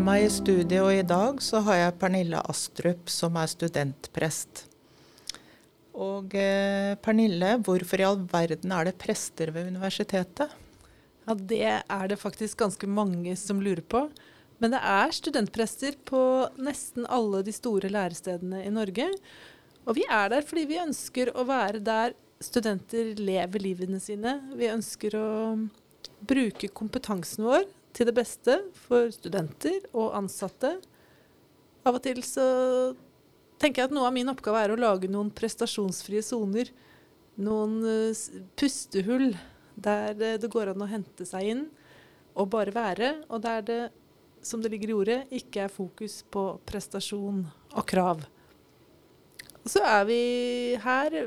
Med meg i studio i dag så har jeg Pernille Astrup, som er studentprest. Og eh, Pernille, hvorfor i all verden er det prester ved universitetet? Ja, Det er det faktisk ganske mange som lurer på. Men det er studentprester på nesten alle de store lærestedene i Norge. Og vi er der fordi vi ønsker å være der studenter lever livene sine. Vi ønsker å bruke kompetansen vår til det beste for studenter og ansatte. Av og til så tenker jeg at noe av min oppgave er å lage noen prestasjonsfrie soner. Noen uh, pustehull der det, det, går an å hente seg inn og bare være. Og der det, som det ligger i ordet, ikke er fokus på prestasjon og krav. Så er vi her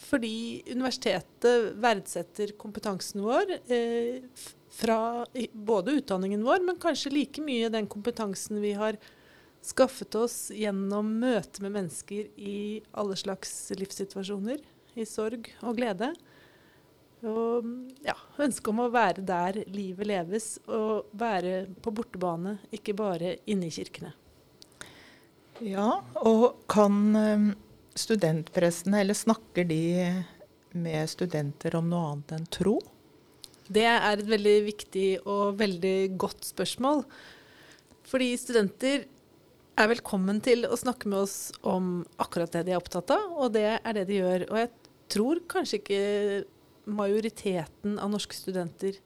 fordi universitetet verdsetter kompetansen vår. Eh, fra både utdanningen vår, men kanskje like mye den kompetansen vi har skaffet oss gjennom møte med mennesker i alle slags livssituasjoner. I sorg og glede. Og ja, ønsket om å være der livet leves, og være på bortebane, ikke bare inne i kirkene. Ja, og kan eh, studentprestene, eller snakker de med studenter om noe annet enn tro? Det er et veldig viktig og veldig godt spørsmål. Fordi studenter er velkommen til å snakke med oss om akkurat det de er opptatt av, og det er det de gjør. Og jeg tror kanskje ikke majoriteten av norske studenter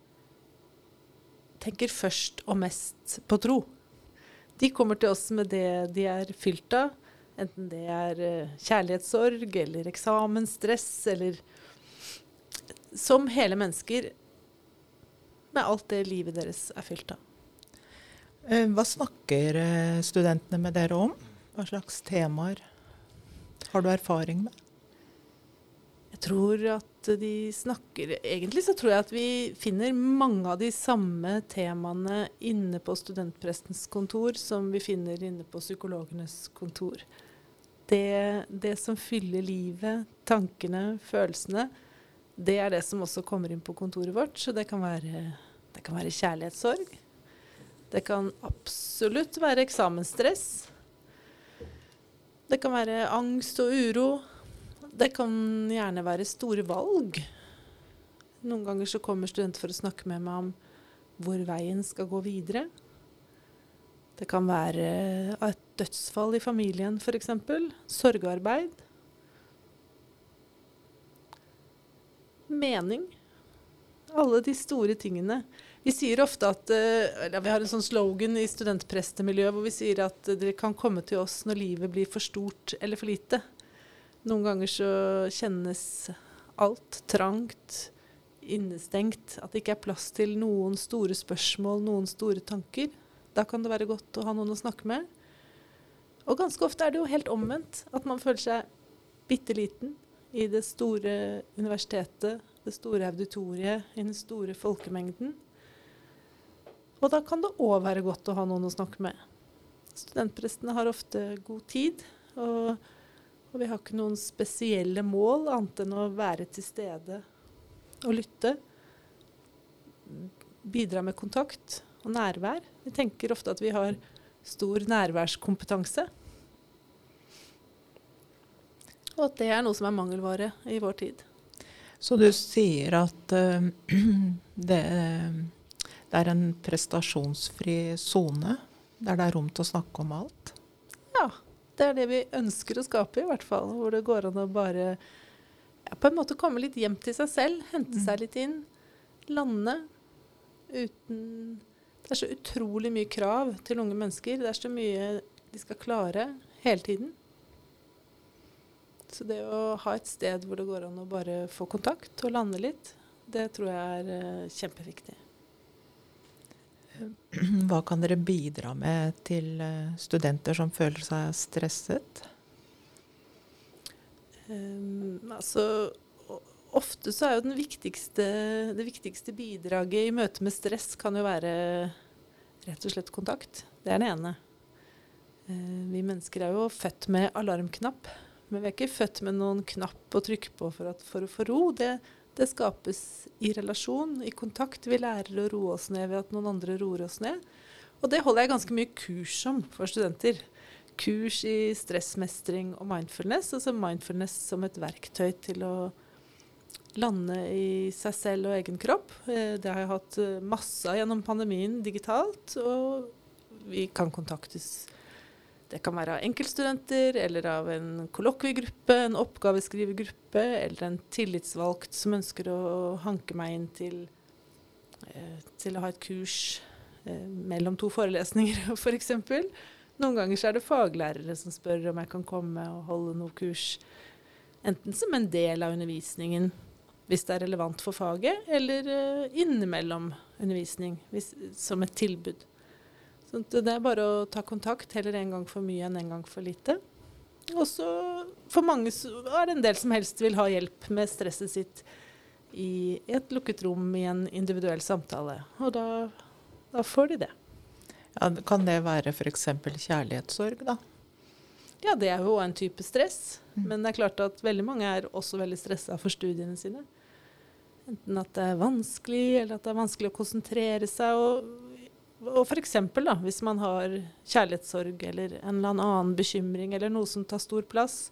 tenker først og mest på tro. De kommer til oss med det de er fylt av, enten det er eh, kjærlighetssorg eller eksamensstress eller Som hele mennesker med alt det livet deres er fylt av. Eh, hva snakker eh, studentene med dere om? Hva slags temaer har du erfaring med? Jeg tror at de snakker Egentlig så tror jeg at vi finner mange av de samme temaene inne på studentprestens kontor som vi finner inne på psykologenes kontor. Det, det som fyller livet, tankene, følelsene, det er det som også kommer inn på kontoret vårt. Så det kan være, det kan være kjærlighetssorg. Det kan absolutt være eksamensstress. Det kan være angst og uro. Det kan gjerne være store valg. Noen ganger så kommer studenter for å snakke med meg om hvor veien skal gå videre. Det kan være et dødsfall i familien, f.eks. Sorgarbeid. Mening. Alle de store tingene. Vi sier ofte at eh, eller Vi har en sånn slogan i studentprestemiljøet hvor vi sier at dere kan komme til oss når livet blir for stort eller for lite. Noen ganger så kjennes alt trangt, innestengt. At det ikke er plass til noen store spørsmål, noen store tanker. Da kan det være godt å ha noen å snakke med. Og ganske ofte er det jo helt omvendt. At man føler seg bitte liten, i det store universitetet, det store auditoriet, i den store folkemengden. Og da kan det òg være godt å ha noen å snakke med. Studentprestene har ofte god tid, og, og, vi har ikke noen spesielle mål annet enn å være til stede og lytte. Bidra med kontakt og nærvær. Vi tenker ofte at vi har stor nærværskompetanse. Og at det er noe som er mangelvare i vår tid. Så du sier at uh, det, det, er en prestasjonsfri sone der det er rom til å snakke om alt? Ja. Det er det vi ønsker å skape, i hvert fall. Hvor det går an å bare ja, på en måte komme litt hjem til seg selv. Hente seg mm. litt inn. Lande uten Det er så utrolig mye krav til unge mennesker. Det er så mye de skal klare hele tiden. Så det å ha et sted hvor det går an å bare få kontakt og lande litt, det tror jeg er uh, kjempeviktig. Hva kan dere bidra med til uh, studenter som føler seg stresset? Um, altså, ofte så er jo viktigste, det viktigste bidraget i møte med stress kan jo være rett og slett kontakt. Det er det ene. Uh, vi mennesker er jo født med alarmknapp. Men vi er ikke født med noen knapp å trykke på for, at, for å få ro. Det, det, skapes i relasjon, i kontakt. Vi lærer å roe oss ned ved at noen andre roer oss ned. Og det holder jeg ganske mye kurs om for studenter. Kurs i stressmestring og mindfulness. Altså mindfulness som et verktøy til å lande i seg selv og egen kropp. Eh, det har jeg hatt eh, masse av gjennom pandemien digitalt. Og vi kan kontaktes Det kan være av enkeltstudenter eller av en kollokviegruppe, en oppgaveskrivergruppe eller en tillitsvalgt som ønsker å hanke meg inn til, eh, til å ha et kurs mellom to forelesninger, f.eks. For Noen ganger så er det faglærere som spør om jeg kan komme og holde noe kurs. Enten som en del av undervisningen hvis det er relevant for faget, eller uh, innimellom undervisning hvis, som et tilbud. Så det er bare å ta kontakt, heller en gang for mye enn en gang for lite. Og så for mange er det en del som helst vil ha hjelp med stresset sitt i et lukket rom i en individuell samtale. Og da, da får de det. Ja, kan det være f.eks. kjærlighetssorg, da? Ja, det er jo en type stress. Mm. Men det er klart at veldig mange er også veldig stressa for studiene sine. Enten at det er vanskelig, eller at det er vanskelig å konsentrere seg. Og, og f.eks. hvis man har kjærlighetssorg eller en eller annen bekymring eller noe som tar stor plass,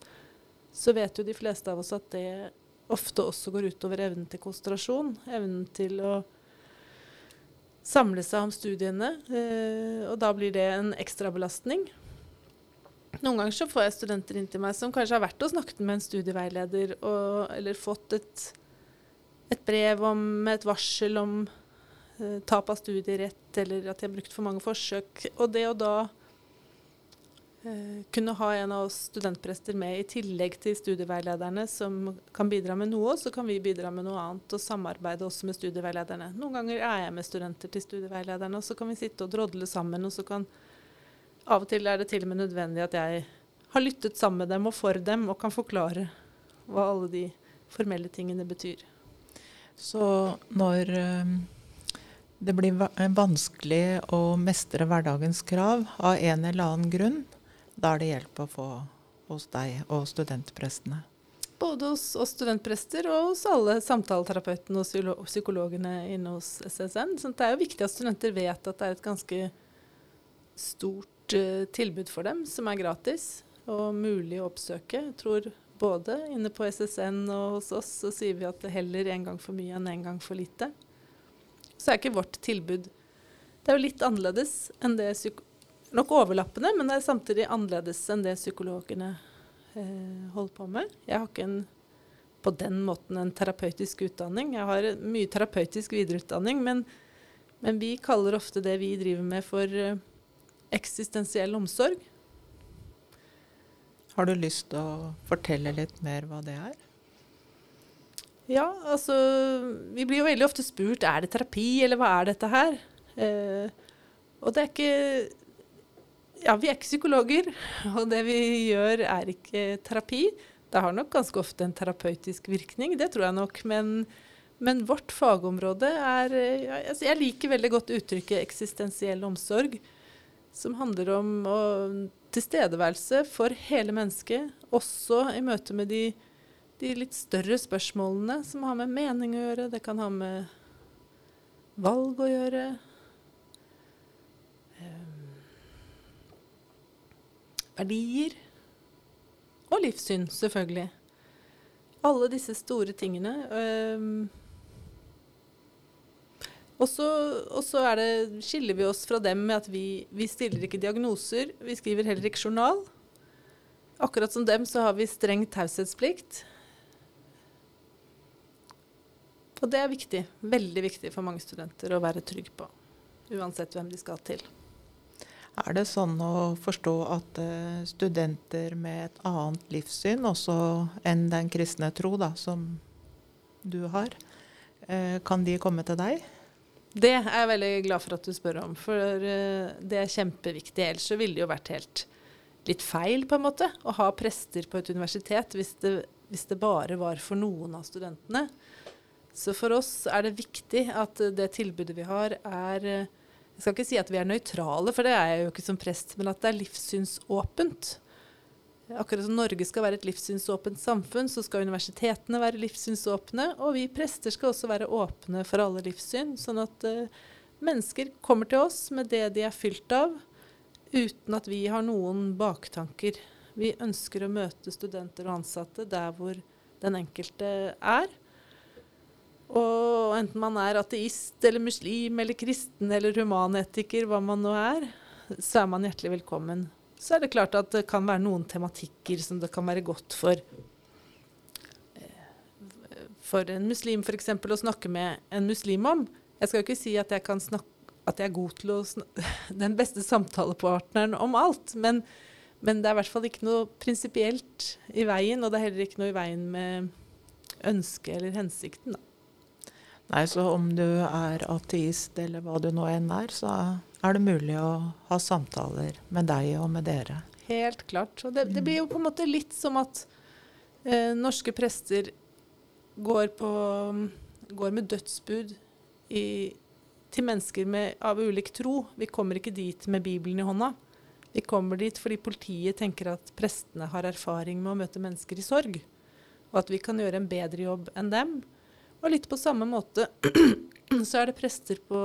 så vet jo de fleste av oss at det ofte også går utover evnen til konsentrasjon. Evnen til å samle seg om studiene. Eh, og da blir det en ekstrabelastning. Noen ganger så får jeg studenter inn til meg som kanskje har vært og snakket med en studieveileder, og, eller fått et et brev om, med et varsel om eh, tap av studierett, eller at de har brukt for mange forsøk. Og det å da eh, kunne ha en av oss studentprester med i tillegg til studieveilederne som kan bidra med noe, så kan vi bidra med noe annet og samarbeide også med studieveilederne. Noen ganger er jeg med studenter til studieveilederne, og så kan vi sitte og drodle sammen. og så kan Av og til er det til og med nødvendig at jeg har lyttet sammen med dem og for dem og kan forklare hva alle de formelle tingene betyr. Så når eh, det blir vanskelig å mestre hverdagens krav av en eller annen grunn, da er det hjelp å få hos deg og studentprestene? Både hos oss studentprester og hos alle samtaleterapeutene og psykologene inne hos SSN. Så det er jo viktig at studenter vet at det er et ganske stort uh, tilbud for dem, som er gratis og mulig å oppsøke. Jeg tror både inne på SSN og hos oss så sier vi at det heller en gang for mye enn en gang for lite. Så er ikke vårt tilbud Det er jo litt annerledes enn det Nok overlappende, men det er samtidig annerledes enn det psykologene eh, holder på med. Jeg har ikke en, på den måten en terapeutisk utdanning. Jeg har mye terapeutisk videreutdanning, men, men vi kaller ofte det vi driver med for eh, eksistensiell omsorg. Har du lyst til å fortelle litt mer hva det er? Ja, altså Vi blir jo veldig ofte spurt er det terapi, eller hva er dette her? Eh, og det er ikke Ja, vi er ikke psykologer, og det vi gjør er ikke terapi. Det har nok ganske ofte en terapeutisk virkning, det tror jeg nok. Men, men vårt fagområde er altså Jeg liker veldig godt uttrykket eksistensiell omsorg, som handler om å tilstedeværelse for hele mennesket, også i møte med de, de, litt større spørsmålene som har med mening å gjøre. Det kan ha med valg å gjøre. Um, verdier. Og livssyn, selvfølgelig. Alle disse store tingene. Um, og så skiller vi oss fra dem med at vi, vi, stiller ikke diagnoser. Vi skriver heller ikke journal. Akkurat som dem så har vi streng taushetsplikt. Og det er viktig. Veldig viktig for mange studenter å være trygg på. Uansett hvem de skal til. Er det sånn å forstå at uh, studenter med et annet livssyn også enn den kristne tro, da, som du har, uh, kan de komme til deg? Det er jeg veldig glad for at du spør om, for uh, det er kjempeviktig. Ellers så ville det jo vært helt litt feil, på en måte, å ha prester på et universitet hvis det, hvis det bare var for noen av studentene. Så for oss er det viktig at det tilbudet vi har, er Jeg skal ikke si at vi er nøytrale, for det er jeg jo ikke som prest, men at det er livssynsåpent. Akkurat som Norge skal være et livssynsåpent samfunn, så skal universitetene være livssynsåpne. Og vi prester skal også være åpne for alle livssyn. Sånn at uh, Mennesker kommer til oss med det de er fylt av, uten at vi har noen baktanker. Vi ønsker å møte studenter og ansatte der hvor den enkelte er. Og enten man er ateist eller muslim eller kristen eller humanetiker, hva man nå er, så er man hjertelig velkommen. Så er det klart at det kan være noen tematikker som det kan være godt for eh, for en muslim f.eks. å snakke med en muslim om. Jeg skal jo ikke si at jeg, snakke, at jeg er god til å den beste samtalepartneren om alt, men, men det er i hvert fall ikke noe prinsipielt i veien, og det er heller ikke noe i veien med ønsket eller hensikten. Da. Nei, så om du er ateist eller hva du nå enn er, så er det mulig å ha samtaler med deg og med dere. Helt klart. Og det, det blir jo på en måte litt som at eh, norske prester går, på, går med dødsbud i, til mennesker med, av ulik tro. Vi kommer ikke dit med Bibelen i hånda. Vi kommer dit fordi politiet tenker at prestene har erfaring med å møte mennesker i sorg, og at vi kan gjøre en bedre jobb enn dem. Og litt på samme måte så er det prester på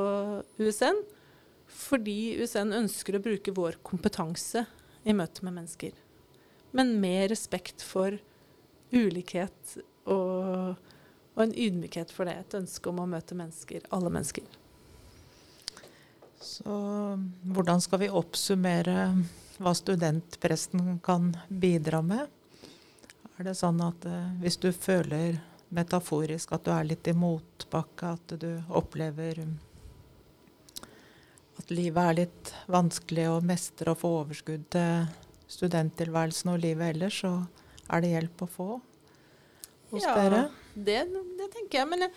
USN fordi USN ønsker å bruke vår kompetanse i møte med mennesker. Men med respekt for ulikhet og, og en ydmykhet for det. Et ønske om å møte mennesker, alle mennesker. Så hvordan skal vi oppsummere hva studentpresten kan bidra med? Er det sånn at eh, hvis du føler metaforisk at du er litt i motbakke, at du opplever at livet er litt vanskelig å mestre og få overskudd til studenttilværelsen og livet ellers, så er det hjelp å få hos ja, dere? Det, det tenker jeg. Men jeg,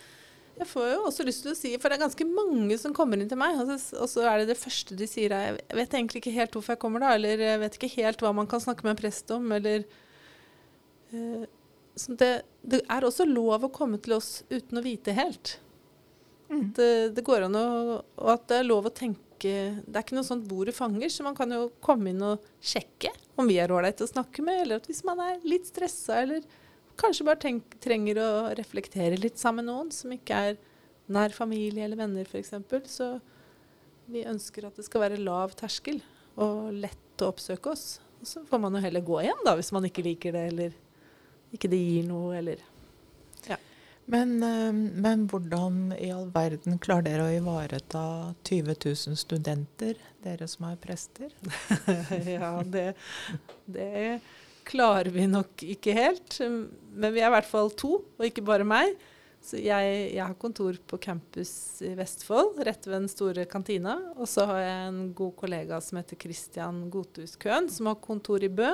jeg, får jo også lyst til å si, for det er ganske mange som kommer inn til meg, og så, og så er det det første de sier er Jeg vet egentlig ikke helt hvorfor jeg kommer da, eller jeg vet ikke helt hva man kan snakke med en prest om, eller uh, det, det, er også lov å komme til oss uten å vite helt. Mm. Det, det, går an å Og at det er lov å tenke Det er ikke noe sånt bordet fanger, så man kan jo komme inn og sjekke om vi er ålreite å snakke med, eller at hvis man er litt stressa, eller kanskje bare tenk, trenger å reflektere litt sammen med noen som ikke er nær familie eller venner, f.eks. Så vi ønsker at det skal være lav terskel og lett å oppsøke oss. Og så får man jo heller gå igjen, da, hvis man ikke liker det, eller ikke det gir noe, eller ja. Men, eh, men, hvordan i all verden klarer dere å ivareta 20 000 studenter, dere som er prester? ja, det, det, klarer vi nok ikke helt. Men vi er i hvert fall to, og ikke bare meg. Så jeg, jeg har kontor på campus i Vestfold, rett ved den store kantina. Og så har jeg en god kollega som heter Christian Gothus Køhn, som har kontor i Bø.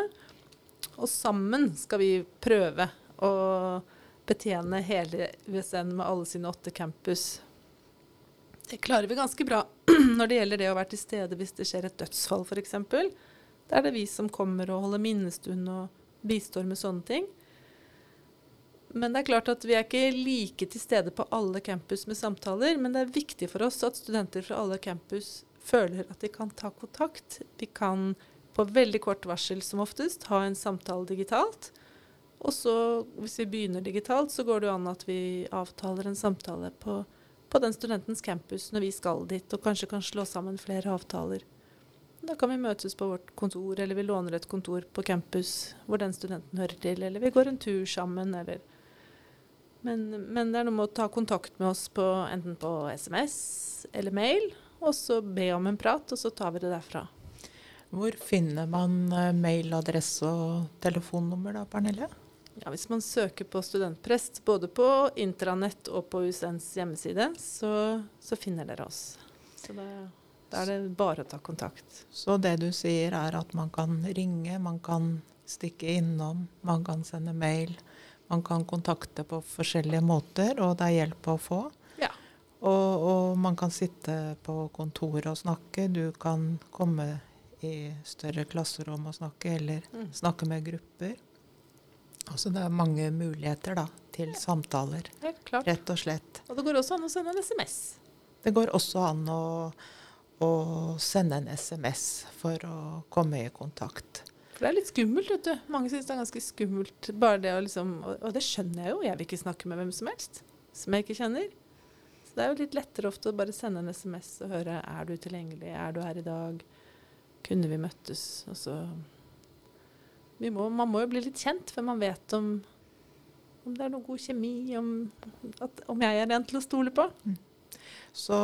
Og sammen skal vi prøve å betjene hele USN med alle sine åtte campus. Det klarer vi ganske bra når det gjelder det å være til stede hvis det skjer et dødsfall f.eks. Da er det vi som kommer og holder minnestund og bistår med sånne ting. Men det er klart at vi er ikke like til stede på alle campus med samtaler. Men det er viktig for oss at studenter fra alle campus føler at de kan ta kontakt. Vi kan på veldig kort varsel som oftest ha en samtale digitalt. Og så, hvis vi begynner digitalt, så går det jo an at vi avtaler en samtale på, på den studentens campus når vi skal dit, og kanskje kan slå sammen flere avtaler. Da kan vi møtes på vårt kontor, eller vi låner et kontor på campus hvor den studenten hører til, eller vi går en tur sammen, eller men, men, det er noe med å ta kontakt med oss på, enten på SMS eller mail, og så be om en prat, og så tar vi det derfra. Hvor finner man eh, mailadresse og telefonnummer da, Pernille? Ja, hvis man søker på studentprest, både på intranett og på USNs hjemmeside, så, så finner dere oss. Så da, da er det bare å ta kontakt. Så det du sier er at man kan ringe, man kan stikke innom, man kan sende mail. Man kan kontakte på forskjellige måter, og det er hjelp å få. Ja. Og, og man kan sitte på kontoret og snakke. Du kan komme i større klasserom og snakke, eller mm. snakke med grupper. Altså det er mange muligheter da, til ja. samtaler. Helt klart. Rett og slett. Og det går også an å sende en SMS. Det går også an å, å sende en SMS for å komme i kontakt. For det er litt skummelt, vet du. Mange syns det er ganske skummelt. bare det å liksom, Og det skjønner jeg jo. Jeg vil ikke snakke med hvem som helst som jeg ikke kjenner. Så det er jo litt lettere ofte å bare sende en SMS og høre er du tilgjengelig, er du her i dag, kunne vi møttes? Og så vi må, Man må jo bli litt kjent før man vet om, om det er noe god kjemi, om, at, om jeg er en til å stole på. Så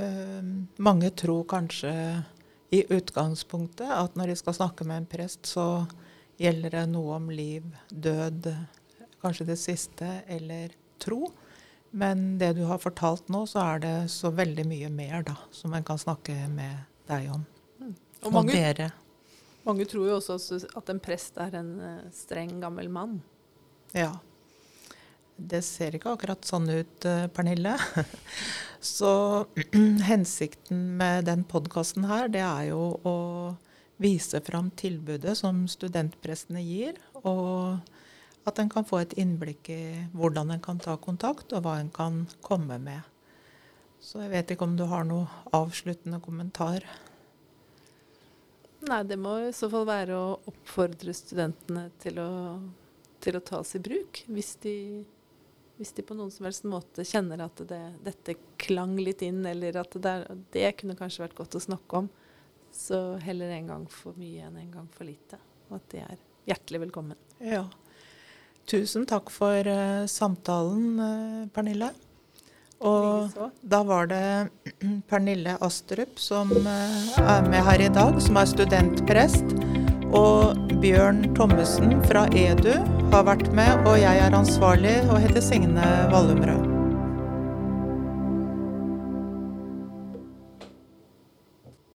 eh, mange tror kanskje i utgangspunktet at når de skal snakke med en prest, så gjelder det noe om liv, død, kanskje det siste, eller tro. Men det du har fortalt nå, så er det så veldig mye mer da, som en kan snakke med deg om. Og Og, mange, dere. mange tror jo også at en prest er en eh, streng, gammel mann. Ja. Det ser ikke akkurat sånn ut, eh, Pernille. Så hensikten med den podkasten her, det er jo å vise fram tilbudet som studentprestene gir, og at en kan få et innblikk i hvordan en kan ta kontakt, og hva en kan komme med. Så jeg vet ikke om du har noe avsluttende kommentar. Nei, det må i så fall være å oppfordre studentene til å, til å tas i bruk. Hvis de, hvis de på noen som helst måte kjenner at det, dette klang litt inn, eller at det, der, det kunne kanskje vært godt å snakke om. Så heller en gang for mye enn en gang for lite. Og at de er hjertelig velkommen. Ja. Tusen takk for uh, samtalen, uh, Pernille. Og da var det Pernille Astrup som eh, er med her i dag, som er studentprest. Og Bjørn Thommessen fra EDU har vært med, og jeg er ansvarlig og heter Signe Vallumrød.